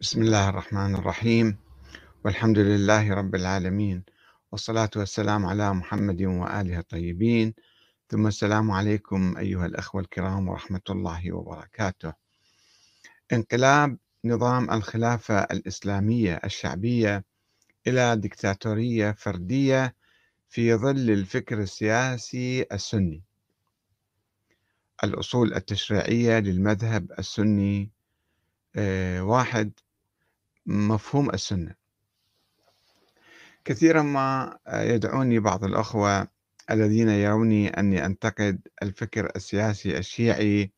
بسم الله الرحمن الرحيم. والحمد لله رب العالمين. والصلاة والسلام على محمد وآله الطيبين. ثم السلام عليكم أيها الأخوة الكرام ورحمة الله وبركاته. انقلاب نظام الخلافة الإسلامية الشعبية إلى دكتاتورية فردية في ظل الفكر السياسي السني. الأصول التشريعية للمذهب السني آه، واحد مفهوم السنة. كثيرا ما يدعوني بعض الأخوة الذين يروني أني أنتقد الفكر السياسي الشيعي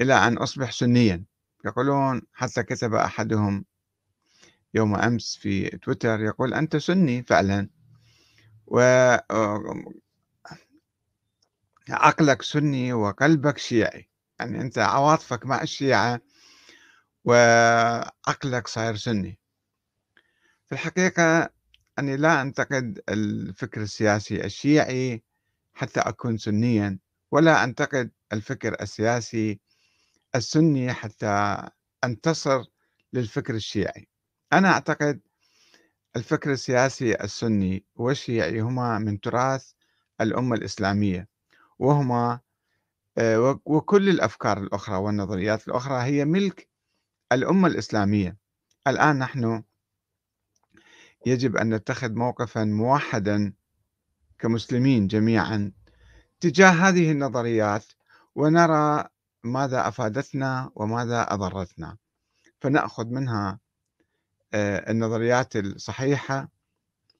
إلى أن أصبح سنيا. يقولون حتى كتب أحدهم يوم أمس في تويتر يقول أنت سني فعلا. و عقلك سني وقلبك شيعي. يعني أنت عواطفك مع الشيعة وعقلك صاير سني. في الحقيقة أني لا أنتقد الفكر السياسي الشيعي حتى أكون سنيا ولا أنتقد الفكر السياسي السني حتى أنتصر للفكر الشيعي. أنا أعتقد الفكر السياسي السني والشيعي هما من تراث الأمة الإسلامية وهما آه، وكل الأفكار الأخرى والنظريات الأخرى هي ملك الأمة الإسلامية. الآن نحن يجب أن نتخذ موقفا موحدا كمسلمين جميعا تجاه هذه النظريات ونرى ماذا أفادتنا وماذا أضرتنا. فنأخذ منها آه، النظريات الصحيحة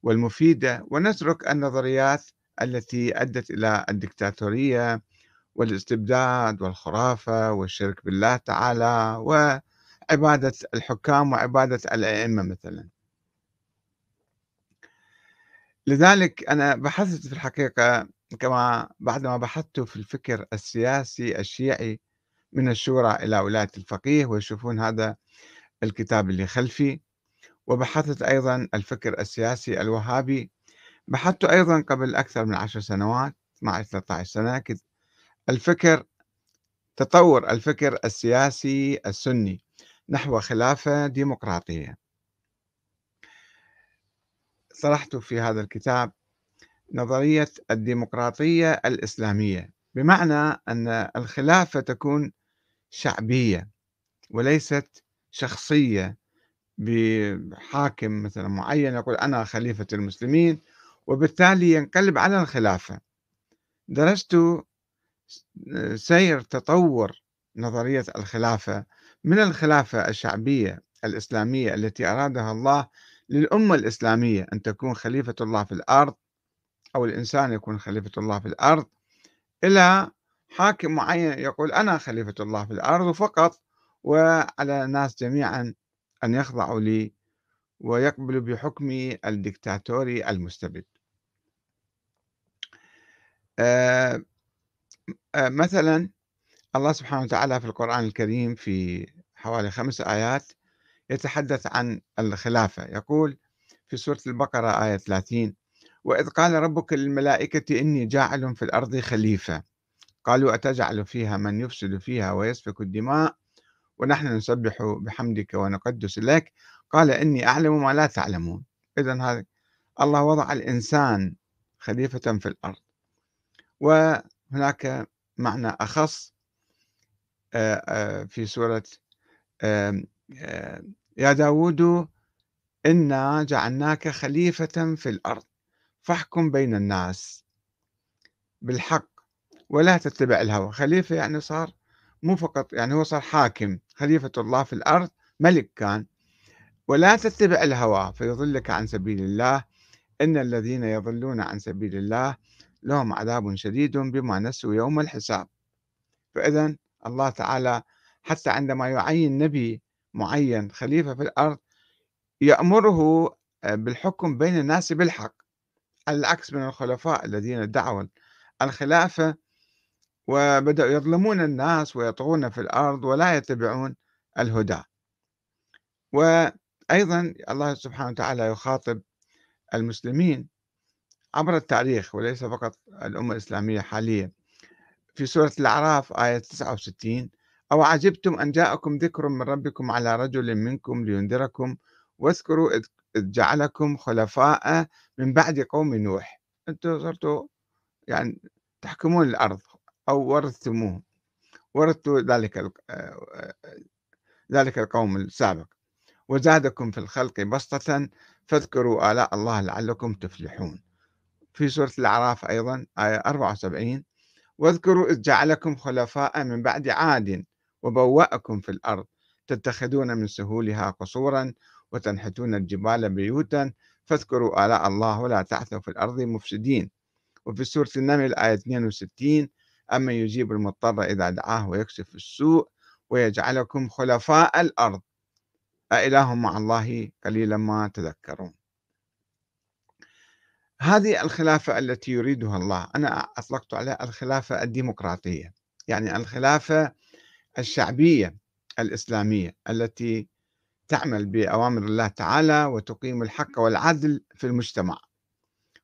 والمفيدة ونترك النظريات التي أدت إلى الدكتاتورية والإستبداد والخرافة والشرك بالله تعالى وعبادة الحكام وعبادة الأئمة مثلا. لذلك أنا بحثت في الحقيقة كما بعدما بحثت في الفكر السياسي الشيعي من الشورى إلى ولاية الفقيه ويشوفون هذا الكتاب اللي خلفي. وبحثت أيضا الفكر السياسي الوهابي. بحثت أيضا قبل أكثر من عشر سنوات 12 13 سنة الفكر تطور الفكر السياسي السني. نحو خلافة ديمقراطية. طرحت في هذا الكتاب نظرية الديمقراطية الإسلامية بمعنى أن الخلافة تكون شعبية وليست شخصية بحاكم مثلا معين يقول أنا خليفة المسلمين وبالتالي ينقلب على الخلافة. درست سير تطور نظرية الخلافة من الخلافة الشعبية الإسلامية التي أرادها الله للأمة الإسلامية أن تكون خليفة الله في الأرض أو الإنسان يكون خليفة الله في الأرض إلى حاكم معين يقول أنا خليفة الله في الأرض فقط وعلى الناس جميعا أن يخضعوا لي ويقبلوا بحكمي الدكتاتوري المستبد. آه آه مثلا الله سبحانه وتعالى في القرآن الكريم في حوالي خمس آيات يتحدث عن الخلافة. يقول في سورة البقرة آية 30 وإذ قال ربك للملائكة إني جاعل في الأرض خليفة. قالوا أتجعل فيها من يفسد فيها ويسفك الدماء؟ ونحن نسبح بحمدك ونقدس لك. قال إني أعلم ما لا تعلمون. إذا هذا الله وضع الإنسان خليفة في الأرض. وهناك معنى أخص في سورة يا داود إنا جعلناك خليفة في الأرض فاحكم بين الناس بالحق ولا تتبع الهوى. خليفة يعني صار مو فقط يعني هو صار حاكم خليفة الله في الأرض ملك كان. ولا تتبع الهوى فيضلك عن سبيل الله. إن الذين يضلون عن سبيل الله لهم عذاب شديد بما نسوا يوم الحساب. فإذا الله تعالى حتى عندما يعين نبي معين خليفة في الأرض يأمره آه، بالحكم بين الناس بالحق على العكس من الخلفاء الذين ادعوا الخلافة وبدأوا يظلمون الناس ويطغون في الأرض ولا يتبعون الهدى. وأيضا الله سبحانه وتعالى يخاطب المسلمين عبر التاريخ وليس فقط الأمة الإسلامية حاليا. في سورة الأعراف آية 69 أو عجبتم أن جاءكم ذكر من ربكم على رجل منكم لينذركم واذكروا إذ جعلكم خلفاء من بعد قوم نوح. أنتم صرتوا يعني تحكمون الأرض أو ورثتموه ورثتوا ذلك آه، ذلك القوم السابق. وزادكم في الخلق بسطة فاذكروا آلاء الله لعلكم تفلحون. في سورة الأعراف أيضا آية 74 واذكروا إذ جعلكم خلفاء من بعد عاد وبوأكم في الأرض تتخذون من سهولها قصورا وتنحتون الجبال بيوتا فاذكروا آلاء الله ولا تعثوا في الأرض مفسدين. وفي سورة النمل آية 62 أما يجيب المضطر إذا دعاه ويكشف السوء ويجعلكم خلفاء الأرض. أإله مع الله قليلا ما تذكرون. هذه الخلافة التي يريدها الله أنا أطلقت عليها الخلافة الديمقراطية يعني الخلافة الشعبية الإسلامية التي تعمل بأوامر الله تعالى وتقيم الحق والعدل في المجتمع.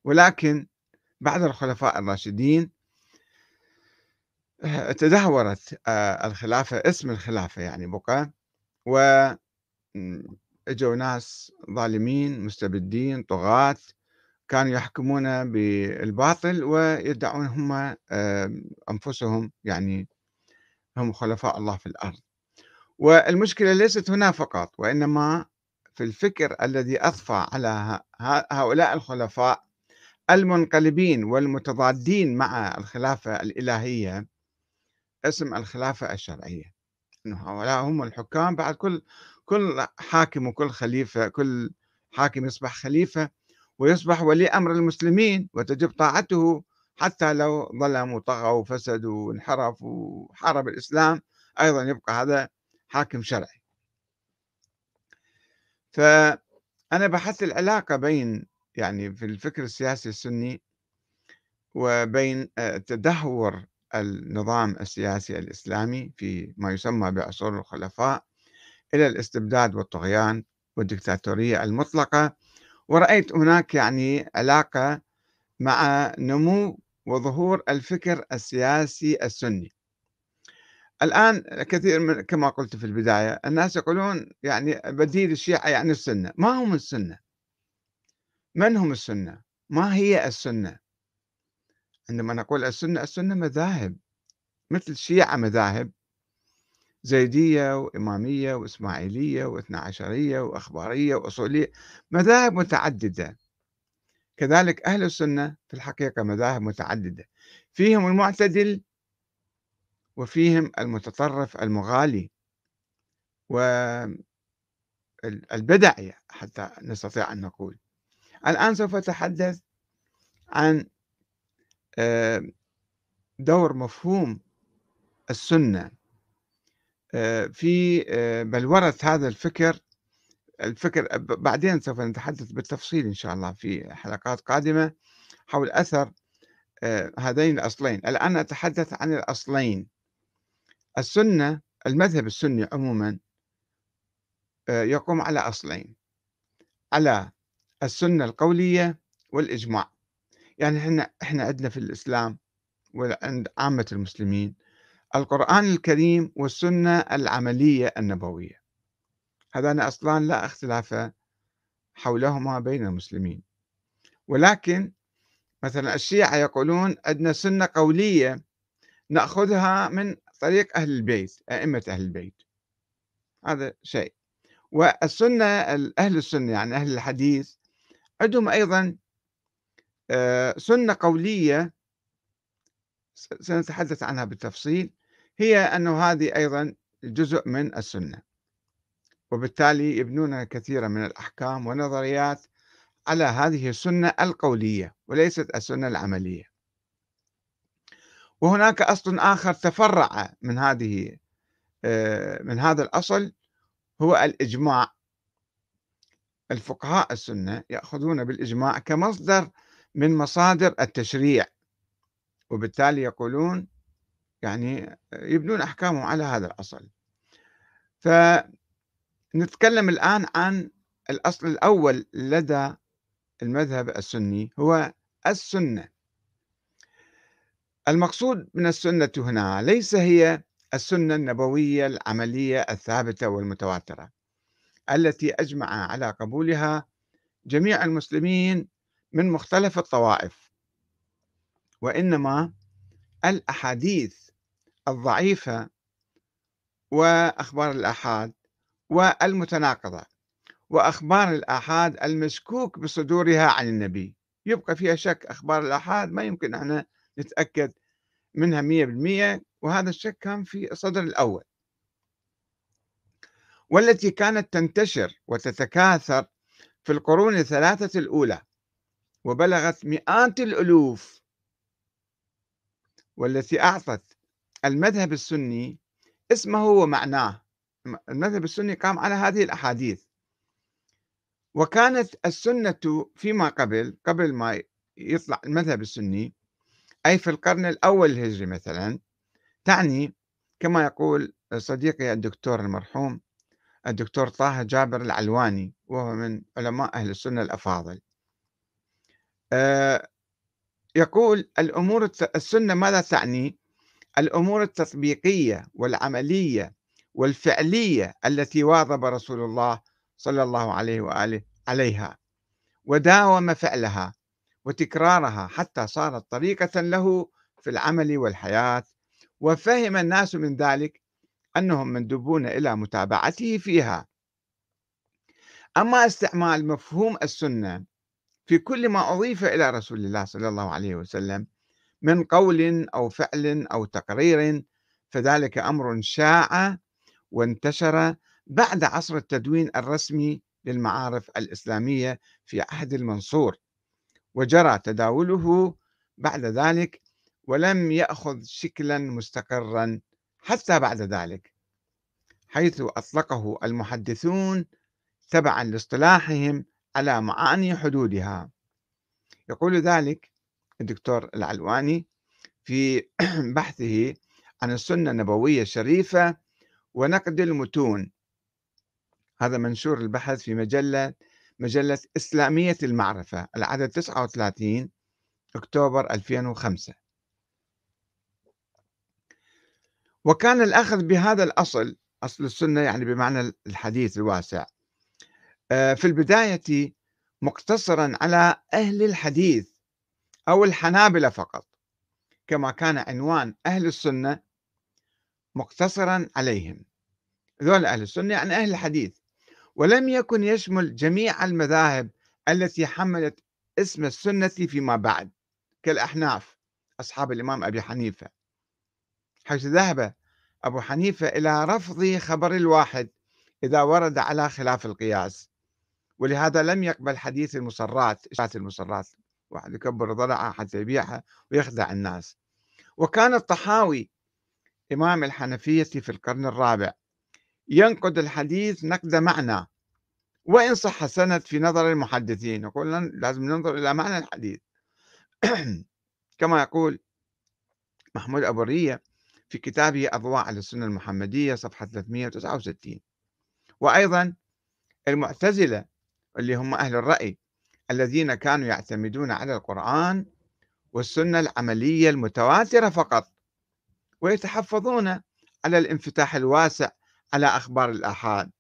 ولكن بعد الخلفاء الراشدين تدهورت آه، الخلافة اسم الخلافة يعني بقى و إجوا ناس ظالمين مستبدين طغاة كانوا يحكمون بالباطل ويدعون هم أنفسهم يعني هم خلفاء الله في الأرض. والمشكلة ليست هنا فقط وإنما في الفكر الذي أضفى على هؤلاء الخلفاء المنقلبين والمتضادين مع الخلافة الإلهية اسم الخلافة الشرعية. إنه هؤلاء هم الحكام بعد كل كل حاكم وكل خليفة كل حاكم يصبح خليفة ويصبح ولي أمر المسلمين وتجب طاعته حتى لو ظلم وطغى وفسد وانحرف وحارب الإسلام. أيضا يبقى هذا حاكم شرعي. فأنا بحثت العلاقة بين يعني في الفكر السياسي السني وبين آه، تدهور النظام السياسي الإسلامي في ما يسمى بعصور الخلفاء إلى الاستبداد والطغيان والدكتاتورية المطلقة. ورأيت هناك يعني علاقة مع نمو وظهور الفكر السياسي السني. الآن كثير من كما قلت في البداية الناس يقولون يعني بديل الشيعة يعني السنة. ما هم السنة؟ من هم السنة؟ ما هي السنة؟ عندما نقول السنة السنة مذاهب مثل الشيعة مذاهب. زيدية وإمامية وإسماعيلية واثنى عشرية وأخبارية وأصولية مذاهب متعددة. كذلك أهل السنة في الحقيقة مذاهب متعددة. فيهم المعتدل وفيهم المتطرف المغالي والبدعي حتى نستطيع أن نقول. الآن سوف أتحدث عن آه، دور مفهوم السنة في آه، بلورة هذا الفكر الفكر بعدين سوف نتحدث بالتفصيل إن شاء الله في حلقات قادمة حول أثر آه، هذين الأصلين. الآن أتحدث عن الأصلين. السنة المذهب السني عموما يقوم على أصلين. على السنة القولية والإجماع. يعني إحنا إحنا عندنا في الإسلام وعند عامة المسلمين القرآن الكريم والسنة العملية النبوية. هذان أصلان لا اختلاف حولهما بين المسلمين. ولكن مثلا الشيعة يقولون عندنا سنة قولية نأخذها من طريق أهل البيت أئمة أهل البيت. هذا شيء. والسنة أهل السنة يعني أهل الحديث عندهم أيضا آه، سنة قولية سنتحدث عنها بالتفصيل. هي أنه هذه أيضا جزء من السنة. وبالتالي يبنون كثيرا من الأحكام والنظريات على هذه السنة القولية وليست السنة العملية. وهناك أصل آخر تفرع من هذه آه، من هذا الأصل هو الإجماع. الفقهاء السنة يأخذون بالإجماع كمصدر من مصادر التشريع وبالتالي يقولون يعني يبنون أحكامهم على هذا الأصل. فنتكلم الآن عن الأصل الأول لدى المذهب السني هو السنة. المقصود من السنة هنا ليس هي السنة النبوية العملية الثابتة والمتواترة التي أجمع على قبولها جميع المسلمين من مختلف الطوائف وإنما الأحاديث الضعيفة وأخبار الآحاد والمتناقضة وأخبار الآحاد المشكوك بصدورها عن النبي. يبقى فيها شك أخبار الآحاد ما يمكن أن نتأكد منها مية بالمية وهذا الشك كان في الصدر الأول. والتي كانت تنتشر وتتكاثر في القرون الثلاثة الأولى وبلغت مئات الألوف والتي أعطت المذهب السني اسمه ومعناه المذهب السني قام على هذه الأحاديث. وكانت السنة فيما قبل قبل ما يطلع المذهب السني أي في القرن الأول الهجري مثلا تعني كما يقول صديقي الدكتور المرحوم الدكتور طه جابر العلواني وهو من علماء أهل السنة الأفاضل. آه، يقول الأمور السنة ماذا تعني؟ الأمور التطبيقية والعملية والفعلية التي واظب رسول الله صلى الله عليه وآله عليها وداوم فعلها وتكرارها حتى صارت طريقة له في العمل والحياة. وفهم الناس من ذلك أنهم مندوبون إلى متابعته فيها. أما استعمال مفهوم السنة في كل ما أضيف إلى رسول الله صلى الله عليه وسلم من قول أو فعل أو تقرير فذلك أمر شاع وانتشر بعد عصر التدوين الرسمي للمعارف الإسلامية في عهد المنصور وجرى تداوله بعد ذلك ولم يأخذ شكلا مستقرا حتى بعد ذلك حيث أطلقه المحدثون تبعا لاصطلاحهم على معاني حدودها. يقول ذلك الدكتور العلواني في بحثه عن السنة النبوية الشريفة ونقد المتون. هذا منشور البحث في مجلة مجلة إسلامية المعرفة العدد 39 أكتوبر 2005 وكان الأخذ بهذا الأصل أصل السنة يعني بمعنى الحديث الواسع آه، في البداية مقتصرا على أهل الحديث. أو الحنابلة فقط كما كان عنوان أهل السنة مقتصرا عليهم. ذول أهل السنة يعني أهل الحديث. ولم يكن يشمل جميع المذاهب التي حملت اسم السنة فيما بعد كالأحناف أصحاب الإمام أبي حنيفة. حيث ذهب أبو حنيفة إلى رفض خبر الواحد إذا ورد على خلاف القياس. ولهذا لم يقبل حديث المصرات إشاعة المصرات. واحد يكبر ضلعه حتى يبيعها ويخدع الناس. وكان الطحاوي إمام الحنفية في القرن الرابع ينقد الحديث نقد معنى وإن صح سند في نظر المحدثين يقول لازم ننظر إلى معنى الحديث. كما يقول محمود أبو الرية في كتابه أضواء على السنة المحمدية صفحة 369 وأيضا المعتزلة اللي هم أهل الرأي الذين كانوا يعتمدون على القرآن والسنة العملية المتواترة فقط ويتحفظون على الانفتاح الواسع على أخبار الآحاد.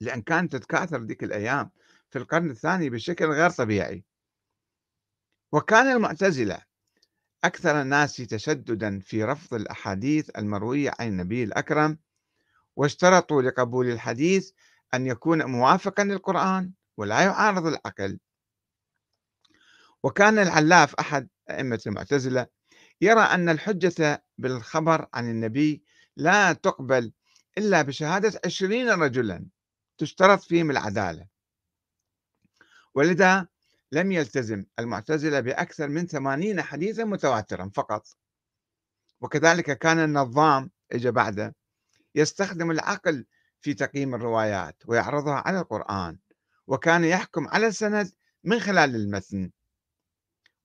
لأن كانت تتكاثر ذيك الأيام في القرن الثاني بشكل غير طبيعي. وكان المعتزلة أكثر الناس تشددا في رفض الأحاديث المروية عن النبي الأكرم واشترطوا لقبول الحديث أن يكون موافقا للقرآن. ولا يعارض العقل. وكان العلاف أحد أئمة المعتزلة يرى أن الحجة بالخبر عن النبي لا تقبل إلا بشهادة عشرين رجلا تشترط فيهم العدالة. ولذا لم يلتزم المعتزلة بأكثر من ثمانين حديثا متواترا فقط. وكذلك كان النظام إجا بعده يستخدم العقل في تقييم الروايات ويعرضها على القرآن. وكان يحكم على السند من خلال المتن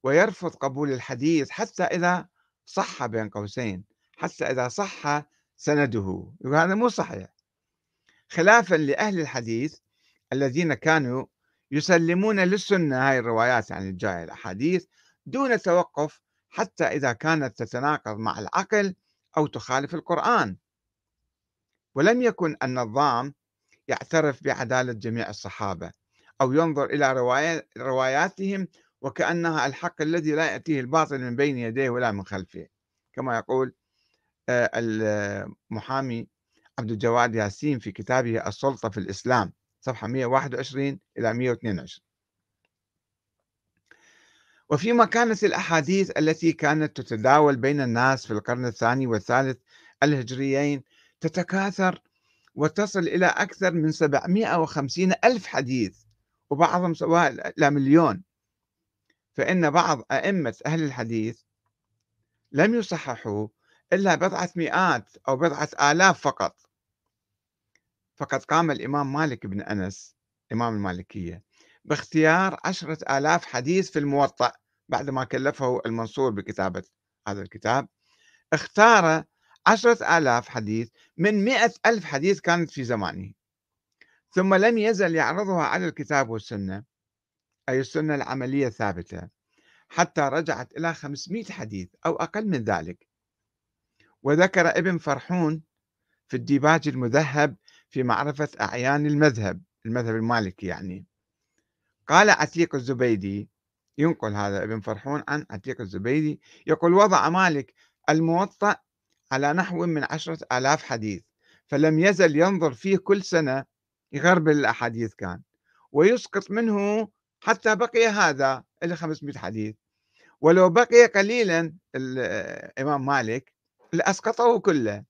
ويرفض قبول الحديث حتى إذا صح بين قوسين حتى إذا صح سنده. هذا مو صحيح. خلافا لأهل الحديث الذين كانوا يسلمون للسنة هاي الروايات يعني الجاية الأحاديث دون توقف حتى إذا كانت تتناقض مع العقل أو تخالف القرآن. ولم يكن النظام يعترف بعدالة جميع الصحابة أو ينظر إلى رواياتهم وكأنها الحق الذي لا يأتيه الباطل من بين يديه ولا من خلفه. كما يقول آه، المحامي عبد الجواد ياسين في كتابه السلطة في الإسلام صفحة 121 إلى 122 وفيما كانت الأحاديث التي كانت تتداول بين الناس في القرن الثاني والثالث الهجريين تتكاثر وتصل إلى أكثر من 750 ألف حديث وبعضهم سواء إلى مليون. فإن بعض أئمة أهل الحديث لم يصححوا إلا بضعة مئات أو بضعة آلاف فقط. فقد قام الإمام مالك بن أنس إمام المالكية باختيار عشرة آلاف حديث في الموطأ بعدما كلفه المنصور بكتابة هذا الكتاب. اختار عشرة آلاف حديث من مئة ألف حديث كانت في زمانه ثم لم يزل يعرضها على الكتاب والسنة. أي السنة العملية الثابتة. حتى رجعت إلى 500 حديث أو أقل من ذلك. وذكر ابن فرحون في الديباج المذهب في معرفة أعيان المذهب المذهب المالكي يعني. قال عتيق الزبيدي ينقل هذا ابن فرحون عن عتيق الزبيدي يقول وضع مالك الموطأ على نحو من عشرة آلاف حديث فلم يزل ينظر فيه كل سنة يغربل الأحاديث كان ويسقط منه حتى بقي هذا إلى 500 حديث. ولو بقي قليلا الإمام مالك لأسقطه كله.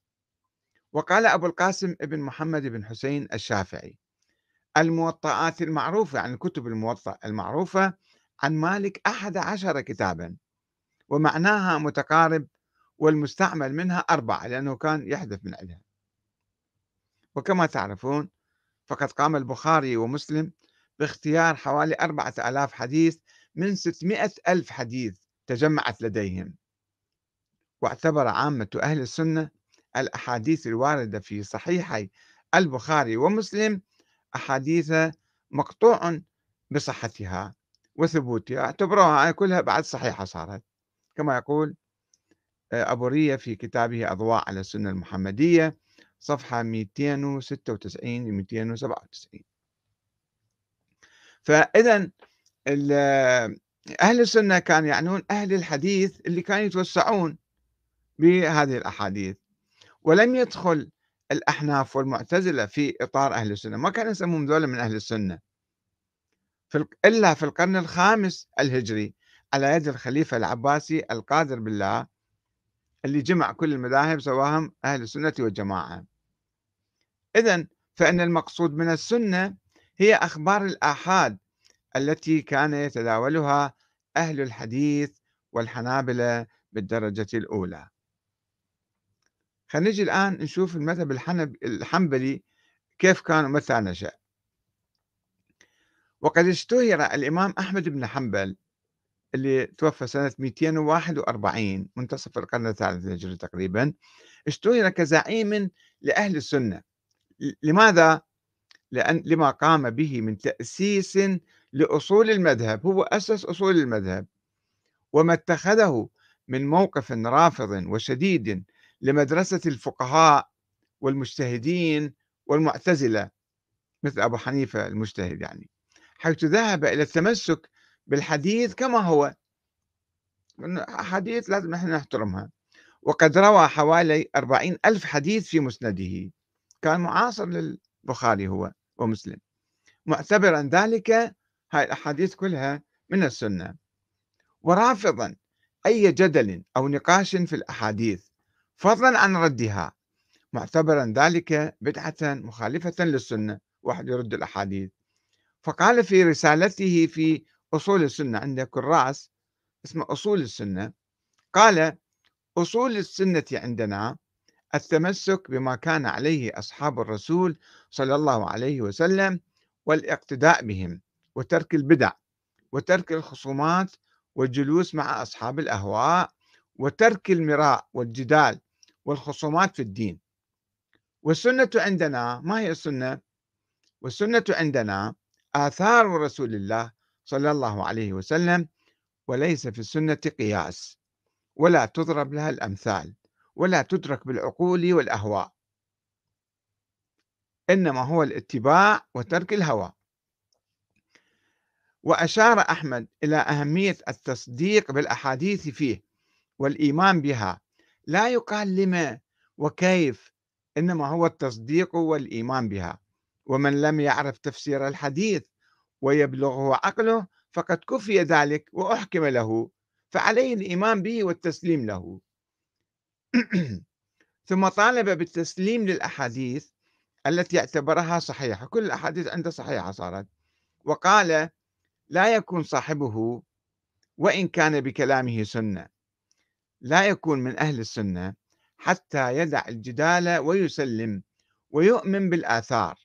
وقال أبو القاسم ابن محمد بن حسين الشافعي الموطئات المعروفة يعني الكتب الموطأ المعروفة عن مالك أحد عشر كتابا ومعناها متقارب والمستعمل منها أربعة لأنه كان يحذف من عندها. وكما تعرفون فقد قام البخاري ومسلم باختيار حوالي أربعة آلاف حديث من ستمائة ألف حديث تجمعت لديهم. واعتبر عامة أهل السنة الأحاديث الواردة في صحيحي البخاري ومسلم أحاديث مقطوع بصحتها وثبوتها اعتبروها كلها بعد صحيحة صارت. كما يقول آه، أبو رية في كتابه أضواء على السنة المحمدية صفحة 296 ل 297 فإذا أهل السنة كانوا يعنون أهل الحديث اللي كانوا يتوسعون بهذه الأحاديث. ولم يدخل الأحناف والمعتزلة في إطار أهل السنة ما كانوا يسمون ذولا من أهل السنة. إلا في القرن الخامس الهجري على يد الخليفة العباسي القادر بالله اللي جمع كل المذاهب سواهم أهل السنة والجماعة. إذا فإن المقصود من السنة هي أخبار الآحاد التي كان يتداولها أهل الحديث والحنابلة بالدرجة الأولى. خلينا نجي الآن نشوف المذهب الحنبلي كيف كان ومتى نشأ. وقد اشتهر الإمام أحمد بن حنبل اللي توفى سنة 241 منتصف القرن الثالث الهجري تقريبا اشتهر كزعيم لأهل السنة لماذا؟ لأن لما قام به من تأسيس لأصول المذهب هو أسس أصول المذهب وما اتخذه من موقف رافض وشديد لمدرسة الفقهاء والمجتهدين والمعتزلة مثل أبو حنيفة المجتهد يعني حيث ذهب إلى التمسك بالحديث كما هو. حديث لازم نحن نحترمها. وقد روى حوالي أربعين ألف حديث في مسنده. كان معاصر للبخاري هو ومسلم. معتبرا ذلك هاي الأحاديث كلها من السنة. ورافضا أي جدل أو نقاش في الأحاديث فضلا عن ردها. معتبرا ذلك بدعة مخالفة للسنة واحد يرد الأحاديث. فقال في رسالته في أصول السنة عند كراس اسمه أصول السنة قال أصول السنة عندنا التمسك بما كان عليه أصحاب الرسول صلى الله عليه وسلم والاقتداء بهم وترك البدع وترك الخصومات والجلوس مع أصحاب الأهواء وترك المراء والجدال والخصومات في الدين والسنة عندنا ما هي السنة؟ والسنة عندنا آثار رسول الله صلى الله عليه وسلم وليس في السنة قياس ولا تضرب لها الأمثال ولا تدرك بالعقول والأهواء. إنما هو الاتباع وترك الهوى. وأشار أحمد إلى أهمية التصديق بالأحاديث فيه والإيمان بها. لا يقال لما وكيف إنما هو التصديق والإيمان بها. ومن لم يعرف تفسير الحديث ويبلغه عقله فقد كفي ذلك وأحكم له فعليه الإيمان به والتسليم له. ثم طالب بالتسليم للأحاديث التي اعتبرها صحيحة. كل الأحاديث عنده صحيحة صارت. وقال لا يكون صاحبه وإن كان بكلامه سنة. لا يكون من أهل السنة حتى يدع الجدال ويسلم ويؤمن بالآثار.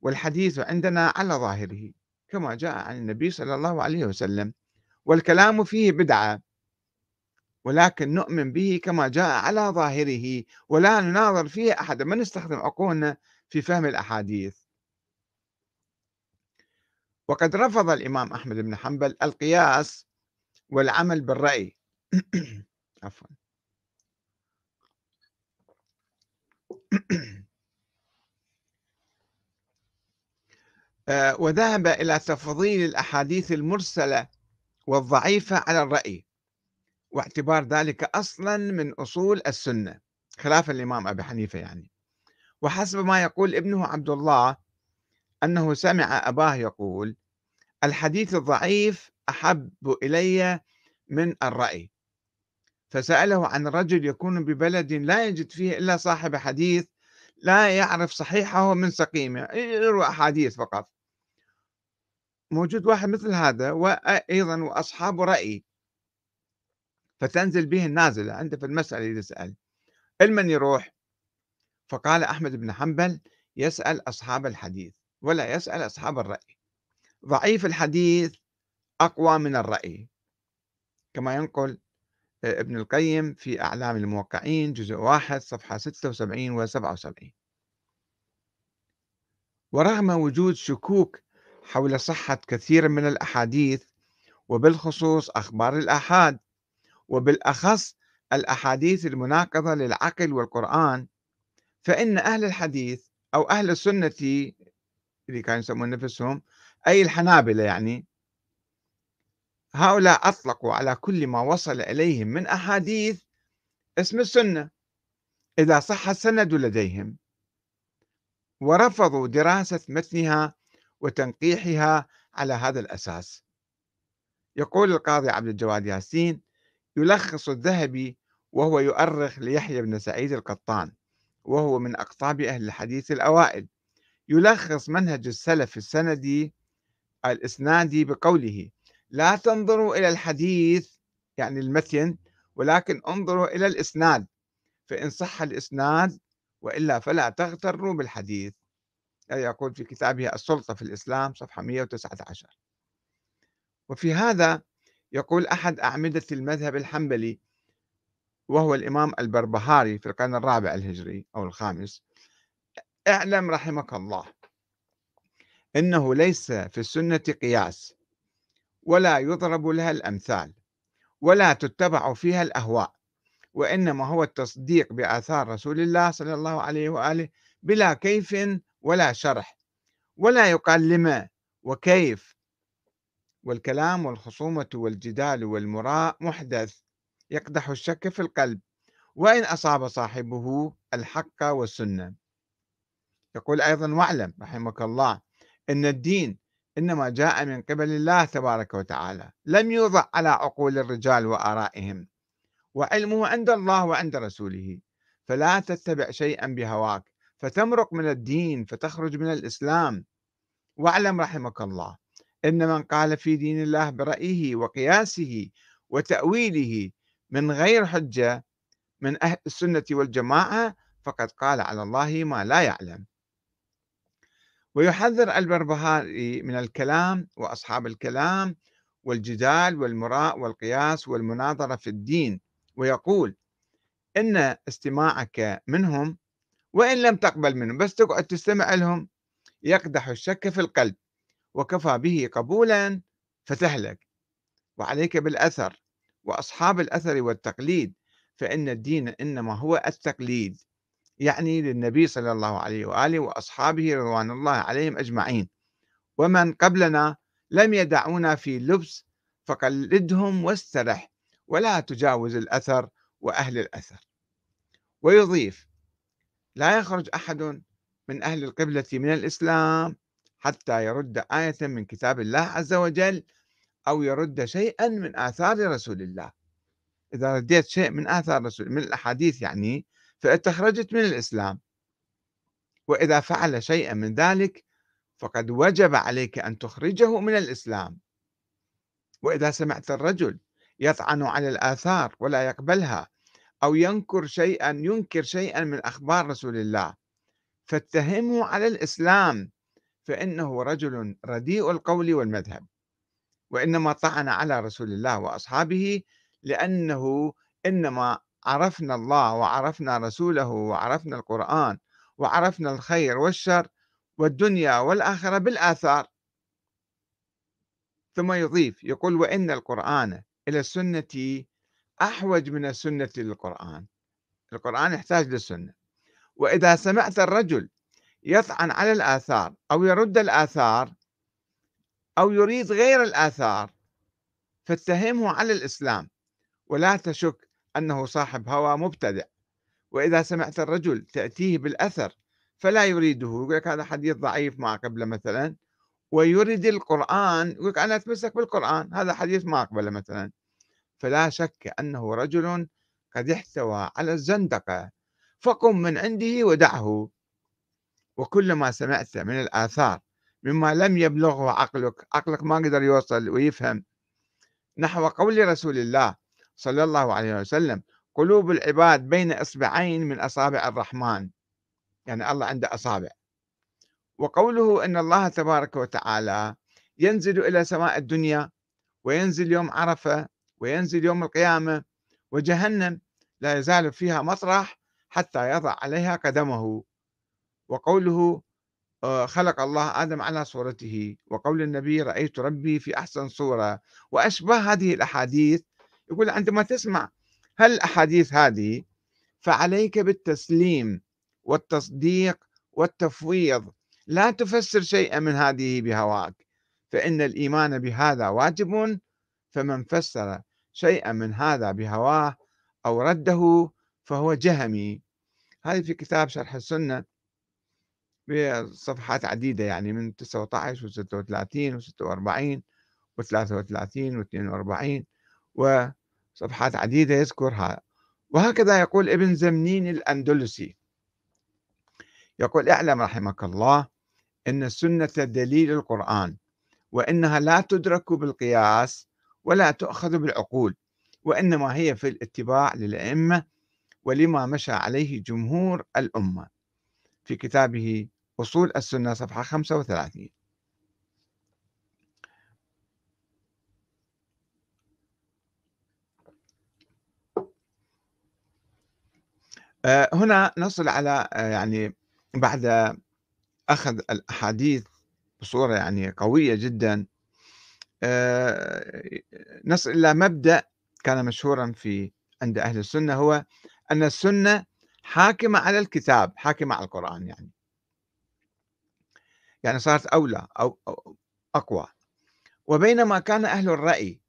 والحديث عندنا على ظاهره. كما جاء عن النبي صلى الله عليه وسلم والكلام فيه بدعة ولكن نؤمن به كما جاء على ظاهره ولا نناظر فيه أحدا ما نستخدم عقولنا في فهم الأحاديث. وقد رفض الإمام أحمد بن حنبل القياس والعمل بالرأي. عفوا. وذهب إلى تفضيل الأحاديث المرسلة والضعيفة على الرأي واعتبار ذلك أصلا من أصول السنة خلاف الإمام أبي حنيفة يعني. وحسب ما يقول ابنه عبد الله أنه سمع أباه يقول الحديث الضعيف أحب إلي من الرأي فسأله عن رجل يكون ببلد لا يجد فيه إلا صاحب حديث لا يعرف صحيحه من سقيمه يروى أحاديث فقط. موجود واحد مثل هذا وأيضا وأصحاب رأي. فتنزل به النازلة عنده في المسألة يسأل المن يروح؟ فقال أحمد بن حنبل يسأل أصحاب الحديث ولا يسأل أصحاب الرأي. ضعيف الحديث أقوى من الرأي. كما ينقل آه، ابن القيم في أعلام الموقعين جزء واحد صفحة 76 و 77 ورغم وجود شكوك حول صحة كثير من الأحاديث وبالخصوص أخبار الآحاد وبالأخص الأحاديث المناقضة للعقل والقرآن. فإن أهل الحديث أو أهل السنة اللي كانوا يسمون نفسهم أي الحنابلة يعني هؤلاء أطلقوا على كل ما وصل إليهم من أحاديث اسم السنة إذا صح السند لديهم. ورفضوا دراسة متنها وتنقيحها على هذا الأساس. يقول القاضي عبد الجواد ياسين يلخص الذهبي وهو يؤرخ ليحيى بن سعيد القطان وهو من أقطاب أهل الحديث الأوائل. يلخص منهج السلف السندي الإسنادي بقوله لا تنظروا إلى الحديث يعني المتن ولكن انظروا إلى الإسناد فإن صح الإسناد وإلا فلا تغتروا بالحديث. يقول في كتابه السلطة في الإسلام صفحة 119 وفي هذا يقول أحد أعمدة المذهب الحنبلي وهو الإمام البربهاري في القرن الرابع الهجري أو الخامس اعلم رحمك الله إنه ليس في السنة قياس ولا يضرب لها الأمثال ولا تتبع فيها الأهواء وإنما هو التصديق بآثار رسول الله صلى الله عليه وآله بلا كيف ولا شرح ولا يقال لما وكيف؟ والكلام والخصومة والجدال والمراء محدث يقدح الشك في القلب وإن أصاب صاحبه الحق والسنة. يقول أيضا واعلم رحمك الله إن الدين إنما جاء من قبل الله تبارك وتعالى لم يوضع على عقول الرجال وآرائهم وعلمه عند الله وعند رسوله فلا تتبع شيئا بهواك فتمرق من الدين فتخرج من الإسلام. واعلم رحمك الله إن من قال في دين الله برأيه وقياسه وتأويله من غير حجة من أهل السنة والجماعة فقد قال على الله ما لا يعلم. ويحذر البربهاري من الكلام وأصحاب الكلام والجدال والمراء والقياس والمناظرة في الدين ويقول إن استماعك منهم وإن لم تقبل منهم بس تقعد تستمع لهم يقدح الشك في القلب وكفى به قبولا فتهلك. وعليك بالأثر وأصحاب الأثر والتقليد فإن الدين إنما هو التقليد يعني للنبي صلى الله عليه وآله وأصحابه رضوان الله عليهم أجمعين. ومن قبلنا لم يدعونا في لبس فقلدهم واسترح ولا تجاوز الأثر وأهل الأثر. ويضيف لا يخرج أحد من أهل القبلة من الإسلام حتى يرد آية من كتاب الله عز وجل أو يرد شيئا من آثار رسول الله. إذا رديت شيء من آثار رسول من الأحاديث يعني فأنت خرجت من الإسلام. وإذا فعل شيئا من ذلك فقد وجب عليك أن تخرجه من الإسلام. وإذا سمعت الرجل يطعن على الآثار ولا يقبلها أو ينكر شيئا ينكر شيئا من أخبار رسول الله. فاتهمه على الإسلام فإنه رجل رديء القول والمذهب. وإنما طعن على رسول الله وأصحابه لأنه إنما عرفنا الله وعرفنا رسوله وعرفنا القرآن وعرفنا الخير والشر والدنيا والآخرة بالآثار. ثم يضيف يقول وإن القرآن إلى السنة أحوج من السنة للقرآن. القرآن يحتاج للسنة. وإذا سمعت الرجل يطعن على الآثار أو يرد الآثار أو يريد غير الآثار فاتهمه على الإسلام. ولا تشك أنه صاحب هوى مبتدع. وإذا سمعت الرجل تأتيه بالأثر فلا يريده. يقول لك هذا حديث ضعيف ما قبله مثلا. ويريد القرآن يقول لك أنا أتمسك بالقرآن هذا حديث ما قبله مثلا. فلا شك أنه رجل قد احتوى على الزندقة فقم من عنده ودعه. وكل ما سمعت من الآثار مما لم يبلغه عقلك عقلك ما قدر يوصل ويفهم. نحو قول رسول الله صلى الله عليه وسلم قلوب العباد بين إصبعين من أصابع الرحمن. يعني الله عنده أصابع. وقوله أن الله تبارك وتعالى ينزل إلى سماء الدنيا وينزل يوم عرفة وينزل يوم القيامة وجهنم لا يزال فيها مطرح حتى يضع عليها قدمه. وقوله آه، خلق الله آدم على صورته. وقول النبي رأيت ربي في أحسن صورة. وأشبه هذه الأحاديث. يقول عندما تسمع هل الأحاديث هذه فعليك بالتسليم والتصديق والتفويض. لا تفسر شيئا من هذه بهواك. فإن الإيمان بهذا واجب فمن فسر شيئا من هذا بهواه أو رده فهو جهمي. هذه في كتاب شرح السنة بصفحات عديدة يعني من 19 و 36 و 46 و 33 و 42 وصفحات عديدة يذكرها. وهكذا يقول ابن زمنين الأندلسي. يقول اعلم رحمك الله أن السنة دليل القرآن وإنها لا تدرك بالقياس ولا تؤخذ بالعقول وإنما هي في الاتباع للأئمة ولما مشى عليه جمهور الأمة. في كتابه أصول السنة صفحة 35 آه، هنا نصل على آه، يعني بعد أخذ الأحاديث بصورة يعني قوية جدا نصل إلى مبدأ كان مشهورا في عند أهل السنة هو أن السنة حاكمة على الكتاب حاكمة على القرآن يعني. يعني صارت أولى أو أقوى. وبينما كان أهل الرأي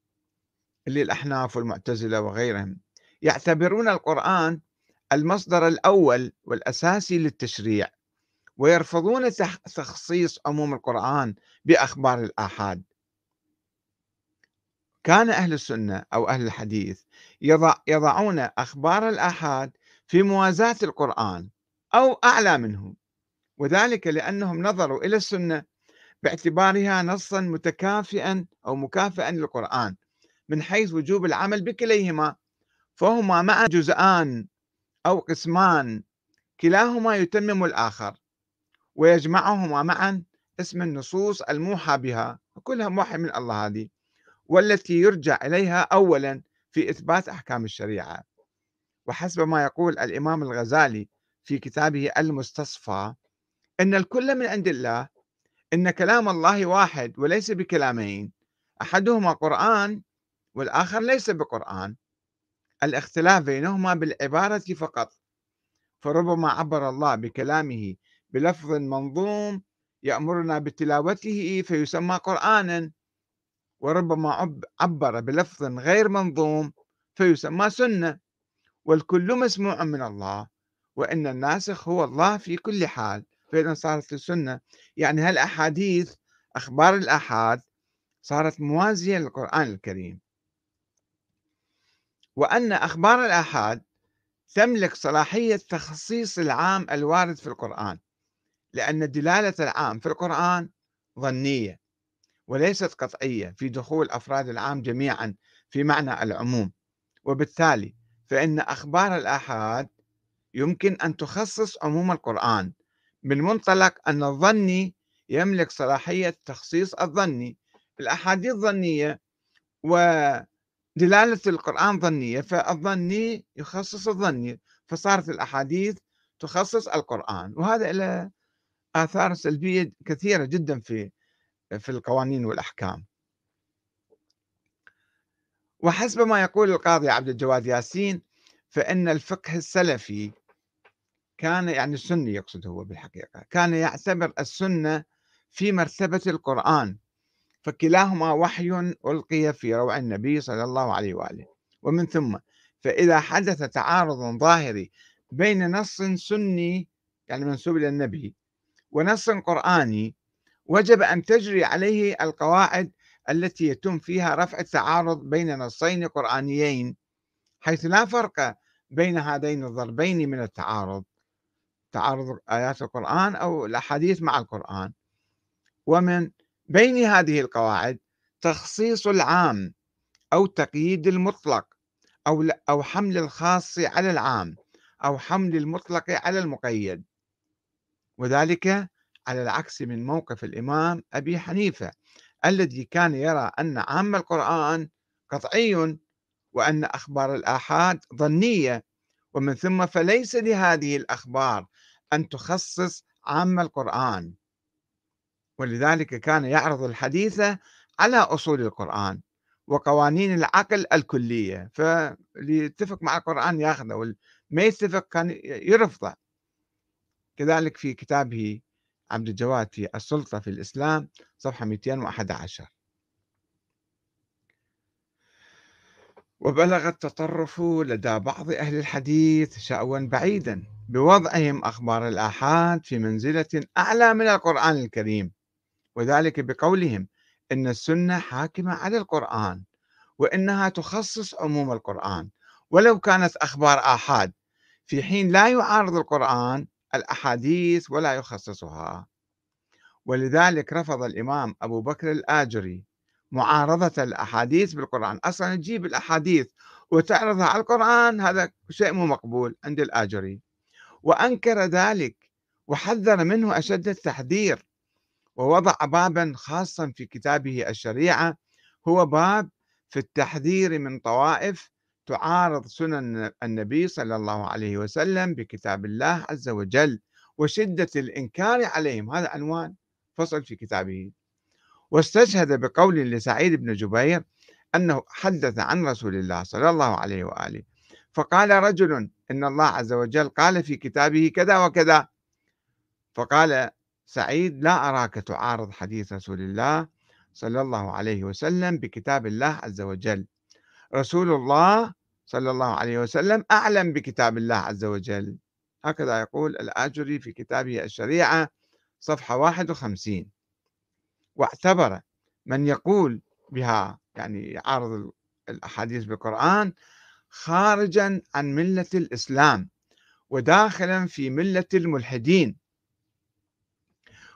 اللي الأحناف والمعتزلة وغيرهم يعتبرون القرآن المصدر الأول والأساسي للتشريع ويرفضون تخصيص عموم القرآن بأخبار الآحاد. كان أهل السنة أو أهل الحديث يضع يضعون أخبار الآحاد في موازاة القرآن أو أعلى منه وذلك لأنهم نظروا إلى السنة باعتبارها نصا متكافئا أو مكافئا للقرآن من حيث وجوب العمل بكليهما فهما مع جزءان أو قسمان كلاهما يتمم الآخر ويجمعهما معا اسم النصوص الموحى بها كلها موحى من الله هذه. والتي يرجع إليها أولا في إثبات أحكام الشريعة. وحسب ما يقول الإمام الغزالي في كتابه المستصفى أن الكل من عند الله إن كلام الله واحد وليس بكلامين أحدهما قرآن والآخر ليس بقرآن. الاختلاف بينهما بالعبارة فقط. فربما عبر الله بكلامه بلفظ منظوم يأمرنا بتلاوته فيسمى قرآنا. وربما عبر بلفظ غير منظوم فيسمى سنة. والكل مسموع من الله وإن الناسخ هو الله في كل حال فإذا صارت السنة. يعني هالأحاديث أخبار الآحاد صارت موازية للقرآن الكريم. وأن أخبار الآحاد تملك صلاحية تخصيص العام الوارد في القرآن لأن دلالة العام في القرآن ظنية. وليست قطعية في دخول أفراد العام جميعا في معنى العموم. وبالتالي فإن أخبار الآحاد يمكن أن تخصص عموم القرآن من منطلق أن الظني يملك صلاحية تخصيص الظني. الأحاديث ظنية ودلالة القرآن ظنية فالظني يخصص الظني فصارت الأحاديث تخصص القرآن. وهذا له آثار سلبية كثيرة جدا في في القوانين والأحكام. وحسب ما يقول القاضي عبد الجواد ياسين فإن الفقه السلفي كان يعني السني يقصد هو بالحقيقة كان يعتبر السنة في مرتبة القرآن فكلاهما وحي ألقي في روع النبي صلى الله عليه وآله. ومن ثم فإذا حدث تعارض ظاهري بين نص سني يعني منسوب إلى النبي ونص قرآني وجب أن تجري عليه القواعد التي يتم فيها رفع التعارض بين نصين قرآنيين حيث لا فرق بين هذين الضربين من التعارض تعارض آيات القرآن أو الأحاديث مع القرآن. ومن بين هذه القواعد تخصيص العام أو تقييد المطلق أو أو حمل الخاص على العام أو حمل المطلق على المقيد. وذلك على العكس من موقف الإمام أبي حنيفة الذي كان يرى أن عام القرآن قطعي وأن أخبار الآحاد ظنية. ومن ثم فليس لهذه الأخبار أن تخصص عام القرآن. ولذلك كان يعرض الحديث على أصول القرآن وقوانين العقل الكلية. فاللي يتفق مع القرآن ياخذه واللي ما يتفق كان يرفضه. كذلك في كتابه عبد الجواد في السلطة في الإسلام صفحة 211 وبلغ التطرف لدى بعض أهل الحديث شأوا بعيدا بوضعهم أخبار الآحاد في منزلة أعلى من القرآن الكريم وذلك بقولهم إن السنة حاكمة على القرآن وإنها تخصص عموم القرآن ولو كانت أخبار آحاد في حين لا يعارض القرآن الأحاديث ولا يخصصها. ولذلك رفض الإمام أبو بكر الآجري معارضة الأحاديث بالقرآن. أصلا تجيب الأحاديث وتعرضها على القرآن هذا شيء مو مقبول عند الآجري. وأنكر ذلك وحذر منه أشد التحذير ووضع بابا خاصا في كتابه الشريعة. هو باب في التحذير من طوائف تعارض سنن النبي صلى الله عليه وسلم بكتاب الله عز وجل وشدة الإنكار عليهم. هذا عنوان فصل في كتابه. واستشهد بقول لسعيد بن جبير أنه حدث عن رسول الله صلى الله عليه وآله فقال رجل إن الله عز وجل قال في كتابه كذا وكذا. فقال سعيد لا أراك تعارض حديث رسول الله صلى الله عليه وسلم بكتاب الله عز وجل. رسول الله صلى الله عليه وسلم أعلم بكتاب الله عز وجل. هكذا يقول الآجري في كتابه الشريعة صفحة 51 واعتبر من يقول بها يعني يعارض الأحاديث بالقرآن خارجا عن ملة الإسلام وداخلا في ملة الملحدين.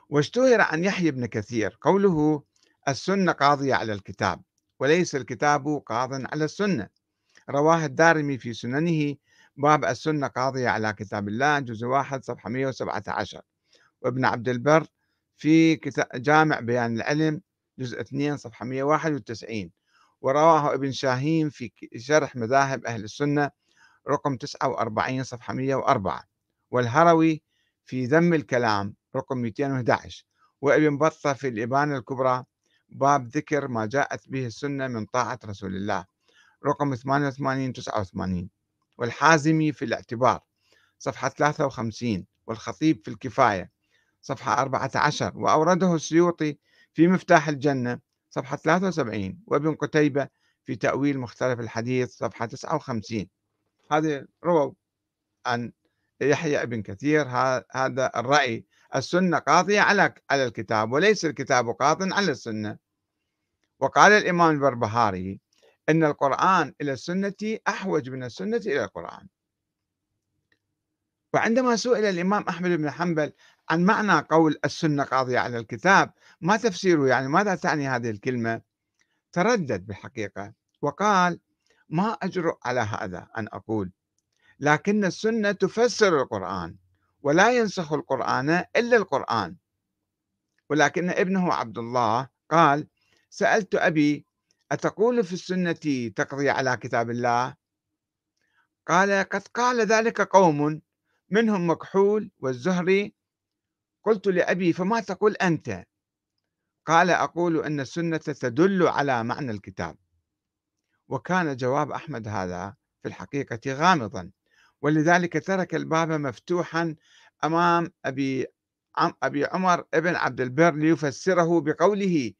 واشتهر عن يحيى بن كثير قوله السنة قاضية على الكتاب وليس الكتاب قاض على السنة. رواه الدارمي في سننه باب السنة قاضية على كتاب الله جزء واحد صفحة 117 وابن عبد البر في جامع بيان العلم جزء 2 صفحة 191 ورواه ابن شاهين في شرح مذاهب أهل السنة رقم 49 صفحة 104 والهروي في ذم الكلام رقم 211 وابن بطة في الإبانة الكبرى باب ذكر ما جاءت به السنة من طاعة رسول الله. رقم 88 89 والحازمي في الاعتبار صفحة 53 والخطيب في الكفاية صفحة 14 وأورده السيوطي في مفتاح الجنة صفحة 73 وابن قتيبة في تأويل مختلف الحديث صفحة 59 هذه رووا عن يحيى ابن كثير. هذا الرأي. السنة قاضية على على الكتاب وليس الكتاب قاض على السنة. وقال الإمام البربهاري أن القرآن إلى السنة أحوج من السنة إلى القرآن. وعندما سئل الإمام أحمد بن حنبل عن معنى قول السنة قاضية على الكتاب ما تفسيره يعني ماذا تعني هذه الكلمة؟ تردد بالحقيقة وقال ما أجرؤ على هذا أن أقول لكن السنة تفسر القرآن ولا ينسخ القرآن إلا القرآن. ولكن ابنه عبد الله قال سألت أبي أتقول في السنة تقضي على كتاب الله؟ قال قد قال ذلك قوم منهم مكحول والزهري. قلت لأبي فما تقول أنت؟ قال أقول أن السنة تدل على معنى الكتاب. وكان جواب أحمد هذا في الحقيقة غامضا. ولذلك ترك الباب مفتوحا أمام أبي أبي عمر ابن عبد البر ليفسره بقوله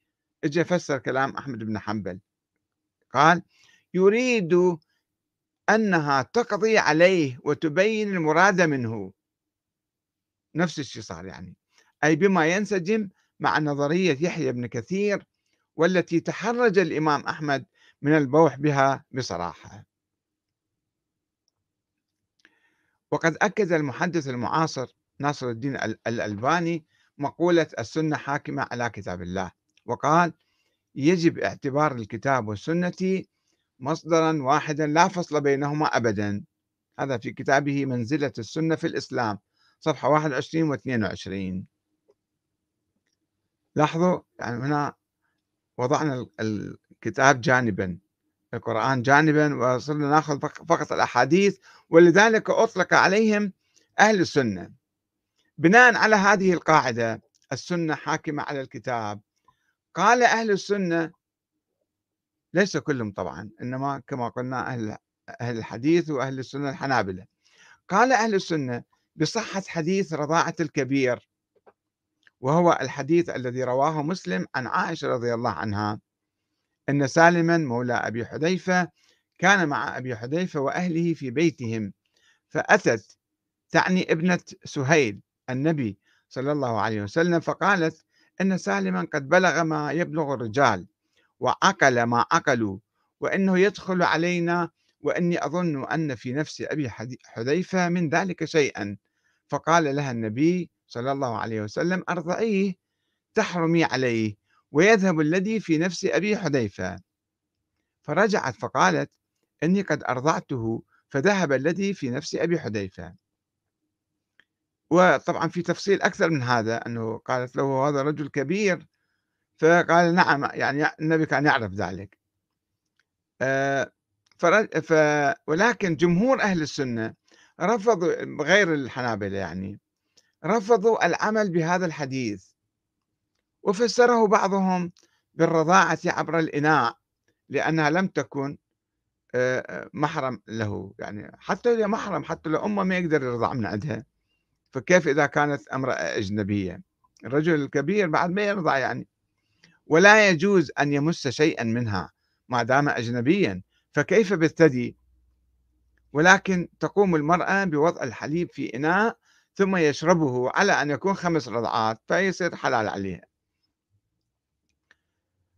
اجى فسر كلام أحمد بن حنبل. قال يريد أنها تقضي عليه وتبين المراد منه. نفس الشيء صار يعني. أي بما ينسجم مع نظرية يحيى بن كثير والتي تحرج الإمام أحمد من البوح بها بصراحة. وقد أكد المحدث المعاصر ناصر الدين الألباني مقولة السنة حاكمة على كتاب الله. وقال يجب اعتبار الكتاب والسنة مصدرا واحدا لا فصل بينهما أبدا. هذا في كتابه منزلة السنة في الإسلام صفحة 21 و 22 لاحظوا يعني هنا وضعنا الكتاب جانبا القرآن جانبا وصرنا نأخذ فقط الأحاديث ولذلك أطلق عليهم أهل السنة. بناء على هذه القاعدة السنة حاكمة على الكتاب. قال أهل السنة ليس كلهم طبعا إنما كما قلنا أهل أهل الحديث وأهل السنة الحنابلة. قال أهل السنة بصحة حديث رضاعة الكبير وهو الحديث الذي رواه مسلم عن عائشة رضي الله عنها أن سالما مولى أبي حذيفة كان مع أبي حذيفة وأهله في بيتهم فأتت تعني ابنة سهيل النبي صلى الله عليه وسلم فقالت أن سالما قد بلغ ما يبلغ الرجال وعقل ما عقلوا وأنه يدخل علينا وأني أظن أن في نفس أبي حذيفة من ذلك شيئا. فقال لها النبي صلى الله عليه وسلم أرضعيه؟ تحرمي عليه ويذهب الذي في نفس أبي حذيفة. فرجعت فقالت إني قد أرضعته فذهب الذي في نفس أبي حذيفة. وطبعا في تفصيل أكثر من هذا أنه قالت له هذا رجل كبير فقال نعم يعني النبي كان يعرف ذلك. آه، ف ولكن جمهور أهل السنة رفضوا غير الحنابلة يعني رفضوا العمل بهذا الحديث. وفسره بعضهم بالرضاعة عبر الإناء لأنها لم تكن آه، محرم له يعني حتى لو محرم حتى لو أمه ما يقدر يرضع من عندها. فكيف إذا كانت امرأة أجنبية؟ الرجل الكبير بعد ما يرضع يعني. ولا يجوز أن يمس شيئا منها ما دام أجنبيا. فكيف بالثدي؟ ولكن تقوم المرأة بوضع الحليب في إناء ثم يشربه على أن يكون خمس رضعات فيصير حلال عليها.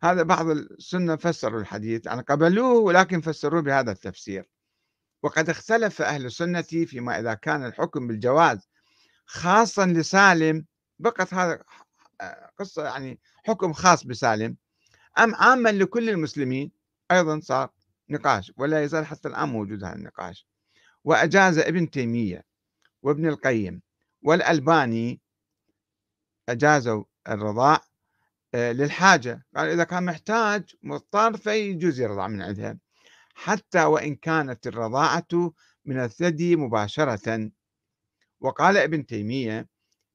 هذا بعض السنة فسروا الحديث يعني قبلوه ولكن فسروه بهذا التفسير. وقد اختلف أهل السنة فيما إذا كان الحكم بالجواز خاصا لسالم بقت هذا قصة يعني حكم خاص بسالم. أم عاما لكل المسلمين أيضا صار نقاش ولا يزال حتى الآن موجود هذا النقاش. وأجاز ابن تيمية وابن القيم والألباني أجازوا الرضاع آه، للحاجة. قال إذا كان محتاج مضطر فيجوز يرضع من عندها حتى وإن كانت الرضاعة من الثدي مباشرة. وقال ابن تيمية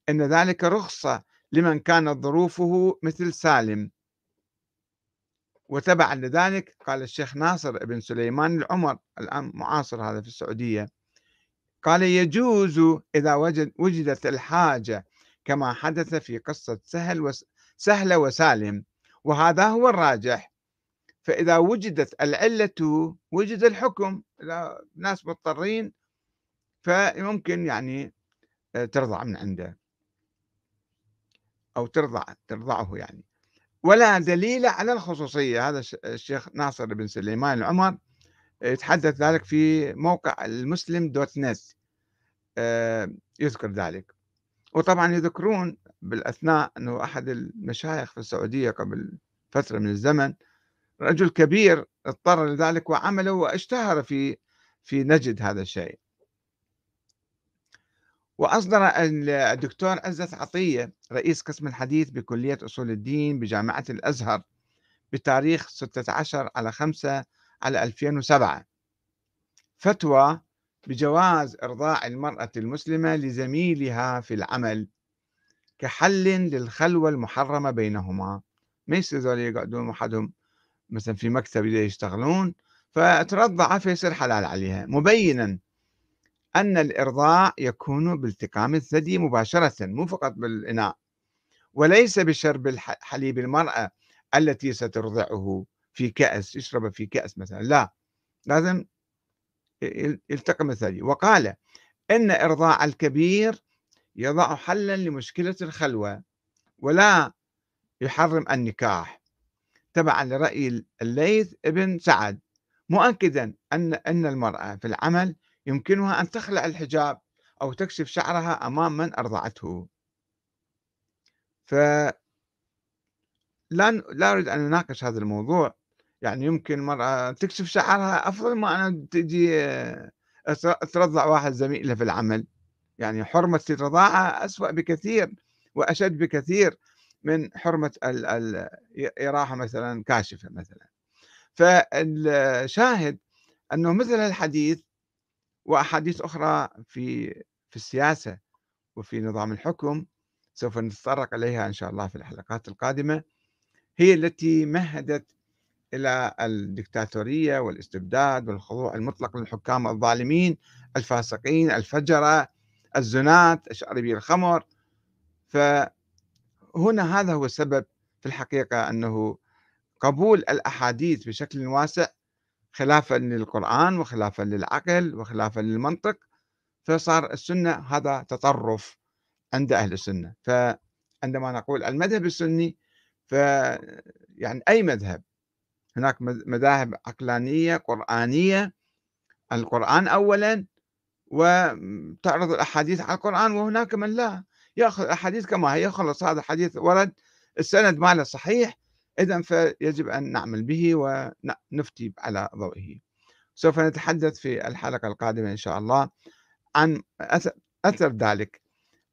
أن ذلك رخصة لمن كانت ظروفه مثل سالم. وتبعا لذلك قال الشيخ ناصر بن سليمان العمر الآن معاصر هذا في السعودية قال يجوز إذا وجد وجدت الحاجة كما حدث في قصة سهل وس سهلة وسالم وهذا هو الراجح. فإذا وجدت العلة وجد الحكم إذا ناس مضطرين فيمكن يعني ترضع من عنده. أو ترضع ترضعه يعني. ولا دليل على الخصوصية. هذا الشيخ ناصر بن سليمان العمر يتحدث ذلك في موقع المسلم دوت نت. آه، يذكر ذلك. وطبعا يذكرون بالأثناء أنه أحد المشايخ في السعودية قبل فترة من الزمن رجل كبير اضطر لذلك وعمله واشتهر في في نجد هذا الشيء. وأصدر الدكتور عزت عطية رئيس قسم الحديث بكلية أصول الدين بجامعة الأزهر بتاريخ 16 على 5 على 2007 فتوى بجواز إرضاع المرأة المسلمة لزميلها في العمل كحل للخلوة المحرمة بينهما. ما يصير يقعدون وحدهم مثلا في مكتب يشتغلون فترضع فيصير حلال عليها. مبينا أن الإرضاع يكون بالتقام الثدي مباشرة مو فقط بالإناء. وليس بشرب حليب المرأة التي سترضعه في كأس يشرب في كأس مثلا لا. لازم يلتقم الثدي. وقال إن إرضاع الكبير يضع حلا لمشكلة الخلوة ولا يحرم النكاح. تبعا لرأي الليث ابن سعد. مؤكدا أن أن المرأة في العمل يمكنها أن تخلع الحجاب أو تكشف شعرها أمام من أرضعته. ف لا أريد أن أناقش هذا الموضوع. يعني يمكن المرأة تكشف شعرها أفضل ما أنا تجي ترضع واحد زميلها في العمل. يعني حرمة الرضاعة أسوأ بكثير وأشد بكثير من حرمة الإراحة مثلا كاشفة مثلا. فالشاهد أنه مثل الحديث وأحاديث أخرى في في السياسة وفي نظام الحكم سوف نتطرق إليها إن شاء الله في الحلقات القادمة. هي التي مهدت إلى الدكتاتورية والاستبداد والخضوع المطلق للحكام الظالمين الفاسقين الفجرة الزناة شاربي الخمر. فهنا هذا هو السبب في الحقيقة أنه قبول الأحاديث بشكل واسع خلافا للقرآن وخلافا للعقل وخلافا للمنطق فصار السنة هذا تطرف عند أهل السنة. فعندما نقول المذهب السني ف يعني أي مذهب هناك مذاهب عقلانية قرآنية القرآن أولا وتعرض الأحاديث على القرآن وهناك من لا يأخذ الأحاديث كما هي خلص هذا حديث ورد السند ماله صحيح إذا فيجب أن نعمل به ونفتي على ضوئه. سوف نتحدث في الحلقة القادمة إن شاء الله عن أثر ذلك.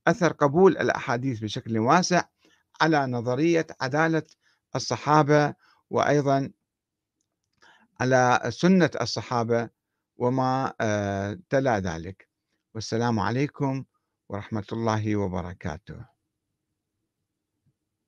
أثر قبول الأحاديث بشكل واسع على نظرية عدالة الصحابة وأيضا على سنة الصحابة وما آه، تلا ذلك. والسلام عليكم ورحمة الله وبركاته.